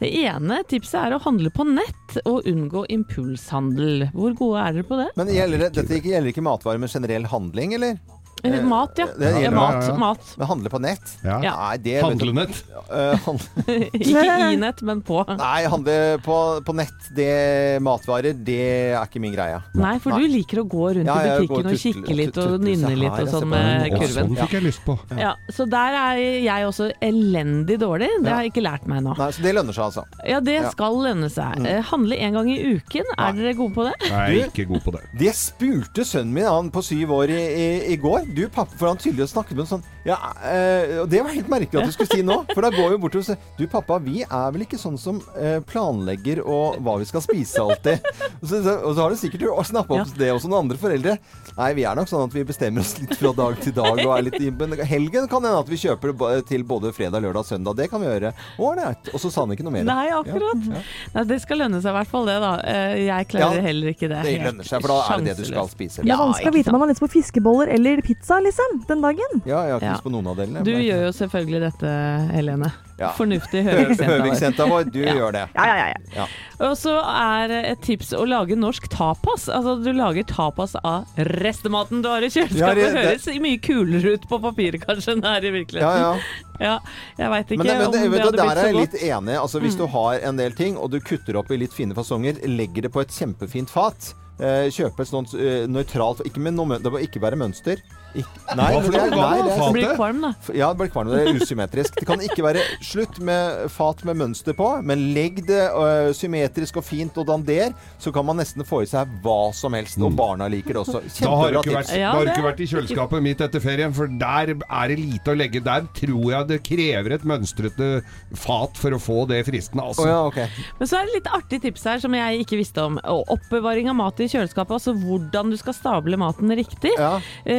B: Det ene tipset er å handle på nett og unngå impulshandel. Hvor gode er dere på det?
A: Men gjelder det, dette gjelder ikke matvarer med generell handling, eller?
B: Eh, mat, ja.
A: Det
B: ja mat,
C: ja, ja.
B: mat.
A: Men handle på nett?
C: Ja.
B: Ja.
A: Nei, det
C: Handlenett.
A: Uh, handle,
B: Ikke i nett, men på.
A: nei, handle på, på nett, det matvarer, det er ikke min greie.
B: Nei, for du liker å gå rundt
A: Ja,
B: i butikken og kikke litt og nynne litt og sånn med kurven.
C: sånn fikk jeg lyst på.
B: Ja, så der er jeg også elendig dårlig. Det har jeg ikke lært meg ennå.
A: Så det lønner seg, altså.
B: Ja, det skal lønne seg. Eh, Handle en gang i uken. Er dere gode på det?
C: Jeg er ikke god på det.
A: Det spurte sønnen min, han på syv år, i, i, i går. Du, pappa, for han tydeligvis snakket med en sånn Ja, eh, og det var helt merkelig at du skulle si nå. For da går vi bort og sier Du, pappa, vi er vel ikke sånn som eh, planlegger og hva vi skal spise alltid. Og så, så, og så har du sikkert snappa opp det også noen andre foreldre. Nei, vi er nok sånn at vi bestemmer oss litt fra dag til dag og er litt Men helgen kan hende at vi kjøper til både fredag, lørdag og søndag. Det kan vi gjøre. Ålreit. Og så sa han ikke noe mer.
B: Nei, akkurat. Nei, det skal lønne seg i hvert fall det, da. Eh, Jeg klarer
A: Ja,
B: heller ikke det.
A: Det lønner seg, for da er det det du skal spise.
E: Det er vanskelig å vite om man har lyst på fiskeboller eller pizza, liksom, den dagen.
A: Ja, jeg har ikke
B: Ja.
A: lyst på noen av delene.
B: Du
A: men-
B: gjør jo selvfølgelig dette, Helene.
A: Ja.
B: Fornuftig
A: Hø-
B: vår.
A: Vår, du
B: Ja.
A: gjør det.
E: Ja, ja, ja. ja.
A: Ja.
B: Og så er et tips å lage norsk tapas. Altså du lager tapas av restematen du har i
A: Ja,
B: kjøleskapet.
A: det-
B: Det høres mye kulere ut på papiret kanskje enn det er i virkeligheten.
A: Ja, ja.
B: Ja, jeg veit ikke
A: Men, men
B: om
A: det,
B: det,
A: blitt så
B: godt.
A: der er jeg litt enig. Altså, hvis
B: Mm.
A: du har en del ting, og du kutter opp i litt fine fasonger, legger det på et kjempefint fat. Eh, kjøpe et sånt eh, nøytralt Ikke med noe Det må ikke være mønster. Ikke, nei,
C: Hva for
A: det er- nei, det er-
B: Blir kvalm, da.
A: Ja, det blir kvalm. Det er usymmetrisk. Det kan ikke være slutt med fat med mønster på, men legg det uh, symmetrisk og fint og dander, så kan man nesten få i seg hva som helst. Og barna liker det også.
C: Kjempebra Da har du ikke vært, ja, du ikke vært i kjøleskapet mitt etter ferien, for der er det lite å legge. Der tror jeg det krever et mønstrete fat for å få det fristende. Altså.
A: Oh, ja, okay.
B: Men så er det litt artig tips her som jeg ikke visste om. Oppbevaring av mat i kjøleskapet, altså hvordan du skal stable maten riktig. Ja.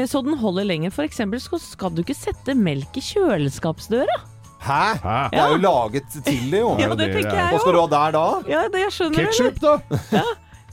B: Så den holder lenger. For eksempel skal du ikke sette melk i kjøleskapsdøra.
A: Hæ? Det er jo laget til det, jo.
B: Ja, det tenker jeg
A: Hva skal du ha der da?
B: Ja, det jeg skjønner
C: Ketchup, da?
B: Ja.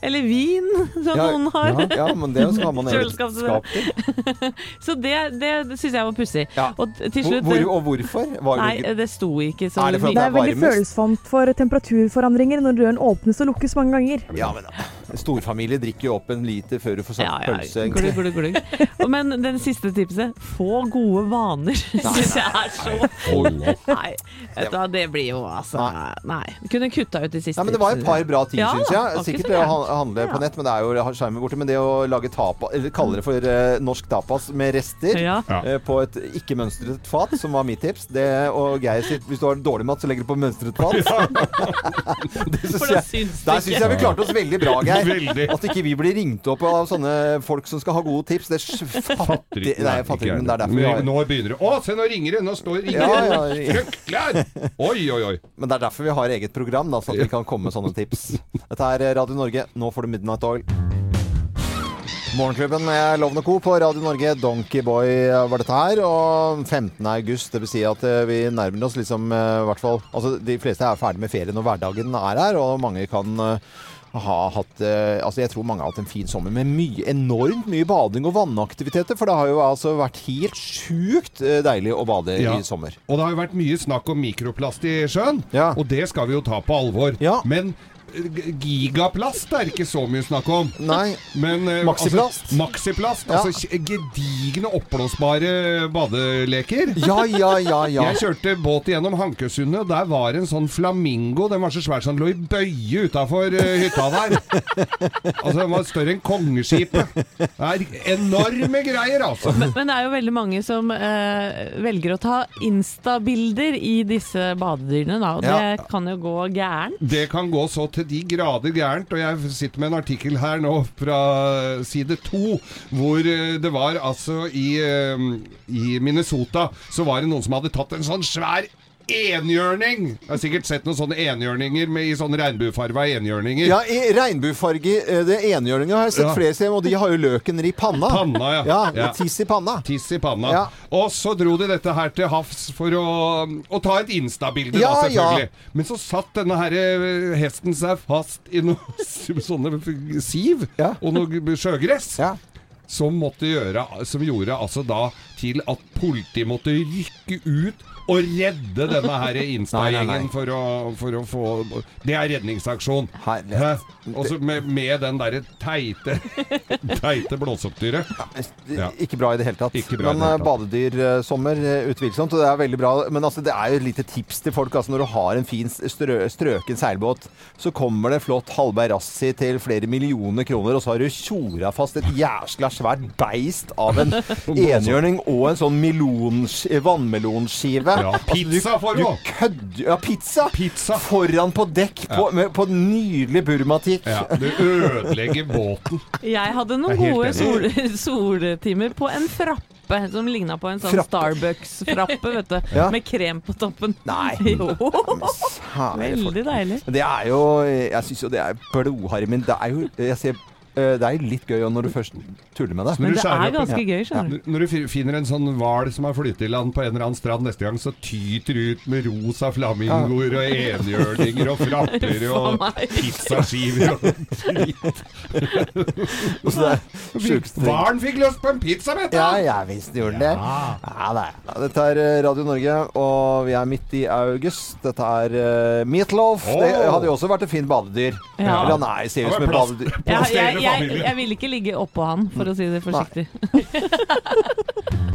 B: Eller vin, som
A: Ja,
B: noen har.
A: ja, ja, men det skal man eget skap til.
B: Så det, det, det syns jeg var pussig. Og til
A: Hvor,
B: slutt
A: hvor, og hvorfor? Var
B: Nei,
A: det,
B: det sto ikke så
A: mye. det
E: Det er veldig følsomt for temperaturforandringer når døren åpnes og lukkes mange ganger.
A: ja, men Storfamilie drikker jo opp en liter før du får satt
B: Ja, ja,
A: pølse.
B: Glug, glug. Og Men den siste tipset få gode vaner, syns jeg er så Nei, vet du hva, det blir jo altså Nei. Du kunne kutta ut de siste
A: Nei, men Det var et par bra ting,
B: Ja,
A: syns jeg. Sikkert det å handle på nett, men det er jo skjermen borte. Men det å lage tapas, eller kalle det for uh, norsk tapas med rester
B: Ja.
A: eh, på et ikke-mønstret fat, som var mitt tips det, Og Geir sitt Hvis du har dårlig mat, så legger du på mønstret fat. det synes jeg, der syns jeg vi klarte oss veldig bra, Geir.
C: Veldig.
A: At ikke vi blir ringt opp av sånne folk som skal ha gode tips. Det er
C: Fatter ikke,
A: Nei, jeg fatter ikke, men det er derfor vi har
C: Nå begynner det. Å, se nå ringer det! Nå står
A: Ja,
C: ringeren!
A: ja, ja.
C: Fryktelig! Oi, oi, oi.
A: Men det er derfor vi har eget program, da, så at vi kan komme med sånne tips. Dette er Radio Norge. Nå får du Midnight Oil. Morgenklubben med Lovende Co. på Radio Norge. Donkeyboy var dette her. Og 15. august, det vil si at eh, vi nærmer oss liksom eh, i hvert fall Altså de fleste er ferdig med ferie når hverdagen er her, og mange kan eh, hatt eh, Altså jeg tror mange har hatt en fin sommer med mye, enormt mye bading og vannaktiviteter. For det har jo altså vært helt sjukt eh, deilig å bade
C: Ja.
A: i sommer.
C: Og det har jo vært mye snakk om mikroplast i sjøen, og det skal vi jo ta på alvor. Men eh, g- gigaplast er ikke så mye snakk om.
A: Nei.
C: Men eh,
A: Maxiplast.
C: Altså, maxiplast.
A: Ja.
C: Altså gedigne oppblåsbare badeleker.
A: Ja, ja, ja, ja.
C: Jeg kjørte båt gjennom Hankesundet, og der var en sånn flamingo. Den var så svær så den lå i bøye utafor hytta der. altså, den var større enn kongeskipet. Det er enorme greier, altså.
B: Men, men det er jo veldig mange som eh, velger å ta instabilder i disse badedyrene, da. Og
C: Ja.
B: det kan jo gå gærent.
C: Det kan gå så til de grader gærent, og jeg sitter med en artikkel her nå fra side to, hvor eh, det var altså i, eh, i Minnesota, så var det noen som hadde tatt en sånn svær enhjørning! Jeg har sikkert sett noen sånne enhjørninger med, i sånn regnbuefarga enhjørninger.
A: Ja, i regnbuefarge eh, det enhjørninga har jeg sett
C: Ja.
A: flere steder, og de har jo løken i panna.
C: Panna, ja.
A: Ja,
C: Ja.
A: Tiss i panna.
C: Tiss i panna.
A: Ja.
C: Og så dro de dette her til havs for å, å ta et Insta-bilde,
A: Ja,
C: da, selvfølgelig.
A: ja.
C: Men så satt denne her eh, hesten seg fast i noe sånne siv og noe sjøgress. Som, måtte gjøre, som gjorde altså da til at politiet måtte rykke ut og redde denne her. Insta-gjengen for, å- for å få Det er redningsaksjon. Også med, med den derre teite Teite blåseoppdyret. Ja.
A: Ikke bra i det hele tatt. Men
C: hele
A: eh, badedyrsommer, eh, utvilsomt. Og det er veldig bra. Men altså, det er jo et lite tips til folk. Altså, når du har en fin strø strøken seilbåt, så kommer det flott Hallberg Rassi til flere millioner kroner, og så har du tjora fast et jæskla svært beist av en enhjørning og en sånn vannmelonskive.
C: Ja, pizza får du
A: kødder Ja, pizza! Foran på dekk på, med, på nydelig burmatikk.
C: Ja, du ødelegger båten.
B: Jeg hadde noen gode sol, soltimer på en frappe som ligna på en sånn Starbucks-frappe, vet du.
A: Ja.
B: Med krem på toppen.
A: Nei.
B: Jo. Veldig deilig.
A: Det er jo Jeg syns jo det er blodharmen. det er jo jeg ser, det er litt gøy når du først tuller med det.
C: Men det er ganske
B: gøy, skjønner du.
C: Når- du finner en sånn hval som har flyttet i land på en eller annen strand neste gang, så tyter du ut med rosa flamingoer og enhjørninger og frapper og pizzaskiver og dritt.
A: Er.
C: Hvalen fikk lyst på en pizza, vet du!
A: Ja, jeg visste de gjorde det. Ja, det er. Dette er eh, Radio Norge, og vi er midt i august. Dette er uh, Meatloaf. Det hadde jo også vært et fint badedyr. Eller nei, ser ut som et badedyr.
B: Jeg, jeg, jeg vil ikke ligge oppå han, for å si det forsiktig.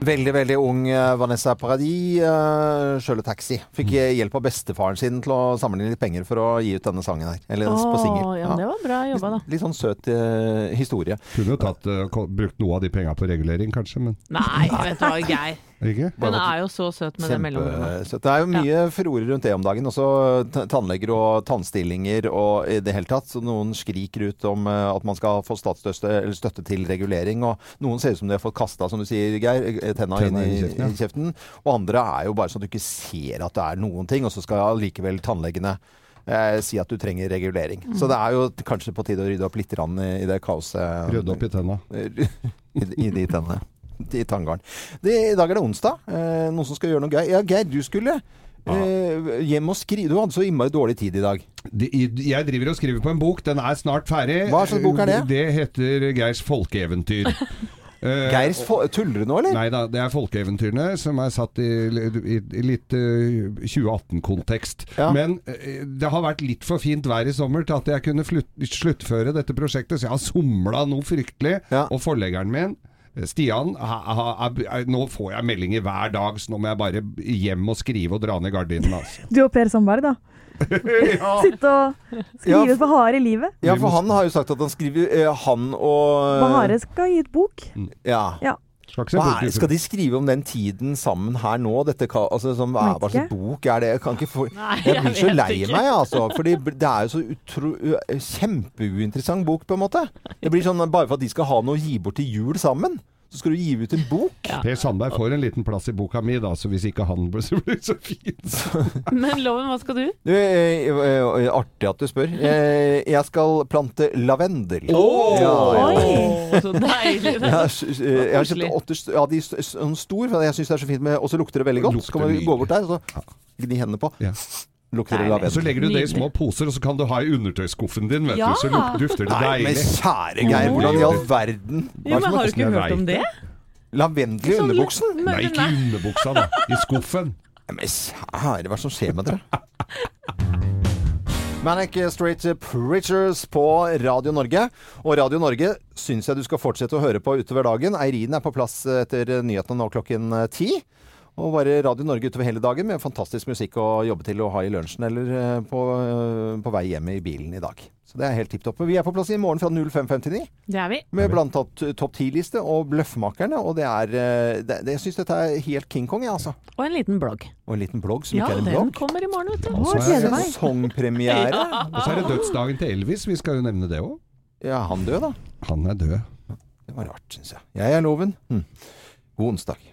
A: Veldig, veldig ung eh, Vanessa Paradis, uh, Sjøle Taxi. Fikk eh, hjelp av bestefaren sin til å samle inn litt penger for å gi ut denne sangen her. Eller på singel.
B: ja, ja. det var bra jobba, da.
A: Litt sånn søt uh, historie.
C: Kunne jo tatt, uh, brukt noe av de penga på regulering, kanskje, men
B: Nei, vet du hva, Geir.
C: Ikke?
B: Hun er jo så søt med det mellomrommet.
A: Det er jo mye furore rundt det om dagen. Også tannleger og tannstillinger og i det hele tatt. Så noen skriker ut om eh, at man skal få statsstøtte eller støtte til regulering. Og noen ser ut som de har fått kasta, som du sier, Geir, eh, tenna inn i,
C: i kjeften, ja.
A: i kjeften. Og andre er jo bare sånn at du ikke ser at det er noen ting, og så skal allikevel tannlegene eh, si at du trenger regulering. Så det er jo kanskje på tide å rydde opp litt grann i, i det kaoset.
C: Rydde opp i tenna.
A: I, I de tennene. I tanngarden. I dag er det onsdag. Eh, noen som skal gjøre noe gøy. Ja, Geir, du skulle eh, hjem og skrive. Du hadde så innmari dårlig tid i dag.
C: De, jeg driver og skriver på en bok. Den er snart ferdig.
A: Hva slags bok er det?
C: Det heter Geirs folkeeventyr. Eh,
A: Geir, fo- tuller du nå, eller?
C: Nei da, det er folkeeventyrene som er satt i, i, i litt eh, 2018-kontekst.
A: Ja.
C: Men eh, det har vært litt for fint vær i sommer til at jeg kunne flutt, sluttføre dette prosjektet, så jeg har somla noe fryktelig. Og forleggeren min eh, Stian, ha, ha, nå får jeg meldinger hver dag, så nå må jeg bare hjem og skrive og dra ned gardinene. Altså.
E: Du og Per Sandberg, da. Sitte og skrive
A: Ja,
E: for harde livet.
A: Ja, for han har jo sagt at han skriver eh, Han og
E: Bahare skal gi ut bok.
A: Ja.
E: Ja.
C: Skal
A: Hva er, skal de skrive om den tiden sammen her nå? Dette, altså, som, hva, hva slags bok er det? Jeg, kan ikke få,
B: Nei,
A: jeg
B: jeg
A: blir så lei
B: ikke.
A: meg, altså. Fordi det er jo så utro, kjempeuinteressant bok, på en måte. Det blir sånn bare for at de skal ha noe å gi bort til jul sammen. Så skal du gi ut en bok.
C: Per Sandberg får en liten plass i boka mi, da, så hvis ikke han blir så, blir så fint.
B: Men Loven, hva skal du?
A: Du, eh, eh, artig at du spør. Eh, jeg skal plante lavendel.
C: Åh!
A: Ja, ja.
B: Oi, så deilig.
A: Jeg har, eh, jeg har kjøpt åtte ja, de sånn stor, for jeg syns det er så fint med Og så lukter det veldig godt. Så kan man gå bort der og så gni hendene på.
C: Ja.
A: Lukter det
C: lavendel. Så legger du det i små poser, og så kan du ha i undertøyskuffen din, vet
B: Ja.
C: du. Så dufter det deilig.
A: Nei, men kjære Geir, hvordan i all verden
B: Jo, men Har du ikke hørt om det?
A: Lavendel i
B: Sånn
A: underbuksen?
C: Nei, ikke i underbuksa, da. I skuffen.
A: Men kjære, hva er det som skjer med dere? Manic Street Preachers på Radio Norge. Og Radio Norge syns jeg du skal fortsette å høre på utover dagen. Eirin er på plass etter nyhetene nå klokken ti. Og bare Radio Norge utover hele dagen med fantastisk musikk å jobbe til å ha i lunsjen eller eh, på, eh, på vei hjem i bilen i dag. Så det er helt tipp topp. Vi er på plass i morgen fra 05.59
B: Det er vi.
A: med blant annet topp 10-liste og Bløffmakerne. Og det er eh, det, det, Jeg syns dette er helt King Kong, jeg, altså.
B: Og en liten blogg.
A: Og en liten blogg som
B: Ja,
A: ikke er en
B: den kommer i morgen, vet du.
E: Og så er det
A: Sesongpremiere.
C: Og så er det dødsdagen til Elvis. Vi skal jo nevne det òg.
A: Ja, han død, da.
C: Han er død.
A: Det var rart, syns jeg. Jeg er Loven. Hm. God onsdag.